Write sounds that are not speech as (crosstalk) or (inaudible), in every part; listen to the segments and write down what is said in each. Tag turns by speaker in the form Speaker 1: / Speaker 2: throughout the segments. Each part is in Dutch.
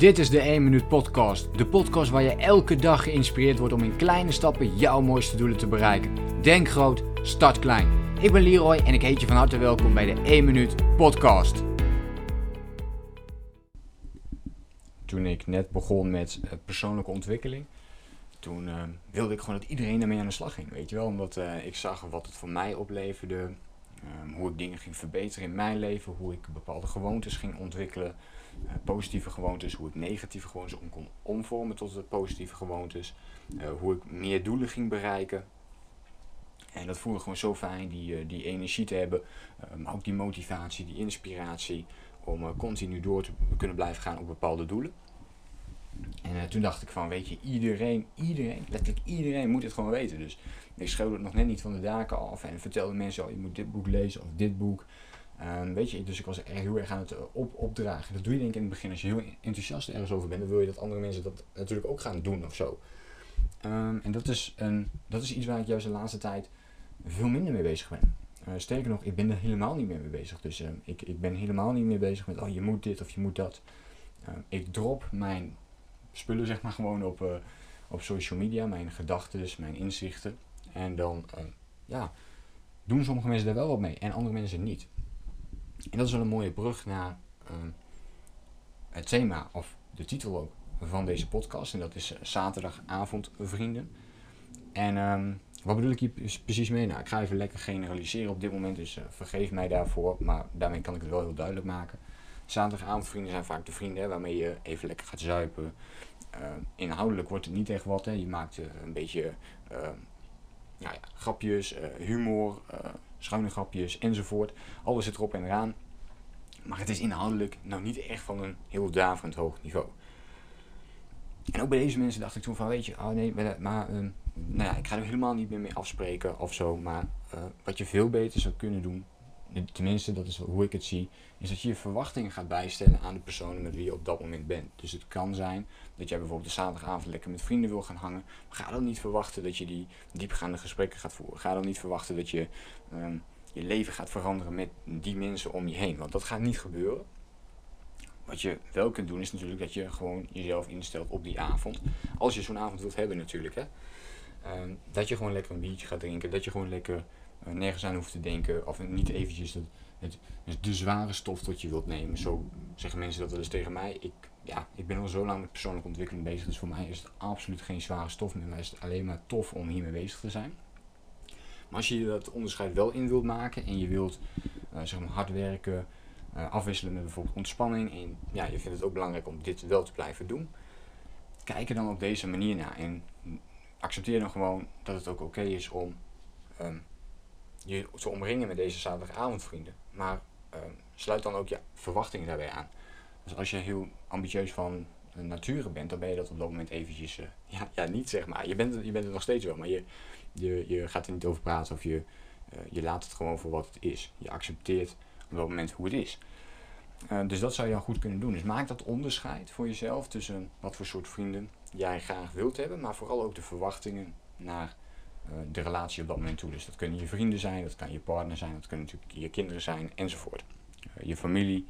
Speaker 1: Dit is de 1 Minuut Podcast. De podcast waar je elke dag geïnspireerd wordt om in kleine stappen jouw mooiste doelen te bereiken. Denk groot, start klein. Ik ben Leroy en ik heet je van harte welkom bij de 1 Minuut Podcast. Toen ik net begon met eh, persoonlijke ontwikkeling, toen uh, wilde ik gewoon dat iedereen ermee aan de slag ging. Weet je wel, omdat uh, ik zag wat het voor mij opleverde, um, hoe ik dingen ging verbeteren in mijn leven, hoe ik bepaalde gewoontes ging ontwikkelen. Uh, positieve gewoontes, hoe ik negatieve gewoontes om kon omvormen tot de positieve gewoontes. Uh, hoe ik meer doelen ging bereiken. En dat voelde gewoon zo fijn, die, uh, die energie te hebben, maar ook die motivatie, die inspiratie om continu door te kunnen blijven gaan op bepaalde doelen. En toen dacht ik van, weet je, iedereen, iedereen, letterlijk iedereen moet het gewoon weten. Dus ik schreeuwde het nog net niet van de daken af en vertelde mensen, oh, je moet dit boek lezen of dit boek. Um, weet je, dus ik was er heel erg aan het op, opdragen. Dat doe je denk ik in het begin als je heel enthousiast ergens over bent. Dan wil je dat andere mensen dat natuurlijk ook gaan doen of zo. Um, en dat is, een, dat is iets waar ik juist de laatste tijd veel minder mee bezig ben. Uh, sterker nog, ik ben er helemaal niet meer mee bezig. Dus uh, ik, ik ben helemaal niet meer bezig met, oh je moet dit of je moet dat. Ik drop mijn spullen zeg maar gewoon op, uh, op social media, mijn gedachten, mijn inzichten. En dan, ja, doen sommige mensen daar wel wat mee en andere mensen niet. En dat is wel een mooie brug naar uh, het thema, of de titel ook, van deze podcast. En dat is uh, zaterdagavond vrienden. En um, wat bedoel ik hier precies mee? Nou, ik ga even lekker generaliseren op dit moment, dus vergeef mij daarvoor. Maar daarmee kan ik het wel heel duidelijk maken. Zaterdagavondvrienden zijn vaak de vrienden waarmee je even lekker gaat zuipen. inhoudelijk wordt het niet echt wat. Hè. Je maakt een beetje nou ja, grapjes, humor schuine grapjes enzovoort. Alles zit erop en eraan. Maar het is inhoudelijk nou niet echt van een heel daverend hoog niveau. En ook bij deze mensen dacht ik toen van, weet je, oh nee, maar um, nou ja, ik ga er helemaal niet meer mee afspreken of zo. Maar wat je veel beter zou kunnen doen, tenminste dat is hoe ik het zie, is dat je je verwachtingen gaat bijstellen aan de personen met wie je op dat moment bent. Dus het kan zijn dat jij bijvoorbeeld de zaterdagavond lekker met vrienden wil gaan hangen. Maar ga dan niet verwachten dat je die diepgaande gesprekken gaat voeren. Ga dan niet verwachten dat je um, je leven gaat veranderen met die mensen om je heen. Want dat gaat niet gebeuren. Wat je wel kunt doen is natuurlijk dat je gewoon jezelf instelt op die avond. Als je zo'n avond wilt hebben natuurlijk. Hè. Um, dat je gewoon lekker een biertje gaat drinken. Dat je gewoon lekker nergens aan hoeft te denken. Of niet eventjes het, het, de zware stof tot je wilt nemen. Zo zeggen mensen dat wel eens tegen mij. Ik, ja, ik ben al zo lang met persoonlijke ontwikkeling bezig. Dus voor mij is het absoluut geen zware stof meer. Maar is het alleen maar tof om hiermee bezig te zijn. Maar als je dat onderscheid wel in wilt maken en je wilt uh, zeg maar hard werken, uh, afwisselen met bijvoorbeeld ontspanning en ja, je vindt het ook belangrijk om dit wel te blijven doen, kijk er dan op deze manier naar en accepteer dan gewoon dat het ook oké is om um, je te omringen met deze zaterdagavondvrienden. Maar um, sluit dan ook je verwachtingen daarbij aan. Dus als je heel ambitieus van nature bent, dan ben je dat op dat moment eventjes, uh, (laughs) ja, ja, niet zeg maar. Je bent, je bent het nog steeds wel, maar je, je, je gaat er niet over praten of je, uh, je laat het gewoon voor wat het is. Je accepteert op dat moment hoe het is. Uh, dus dat zou je dan goed kunnen doen. Dus maak dat onderscheid voor jezelf tussen wat voor soort vrienden jij graag wilt hebben, maar vooral ook de verwachtingen naar de relatie op dat moment toe. Dus dat kunnen je vrienden zijn, dat kan je partner zijn, dat kunnen natuurlijk je kinderen zijn enzovoort. je familie.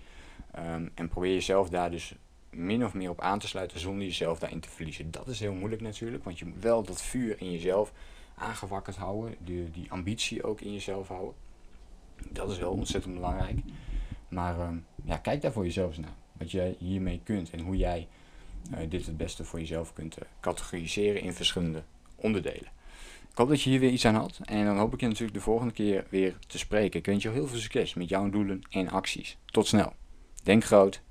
Speaker 1: Um, en probeer jezelf daar dus min of meer op aan te sluiten zonder jezelf daarin te verliezen. Dat is heel moeilijk natuurlijk, want je moet wel dat vuur in jezelf aangewakkerd houden, die, die ambitie ook in jezelf houden. Dat is wel ontzettend belangrijk. Maar uh, ja, kijk daar voor jezelf naar. Wat jij hiermee kunt en hoe jij uh, dit het beste voor jezelf kunt categoriseren in verschillende onderdelen. Hoop dat je hier weer iets aan had. En dan hoop ik je natuurlijk de volgende keer weer te spreken. Ik wens je heel veel succes met jouw doelen en acties. Tot snel. Denk groot.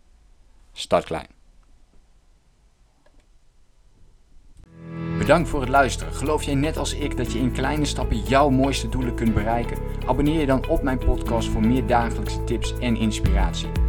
Speaker 1: Start klein. Bedankt voor het luisteren. Geloof jij net als ik dat je in kleine stappen jouw mooiste doelen kunt bereiken? Abonneer je dan op mijn podcast voor meer dagelijkse tips en inspiratie.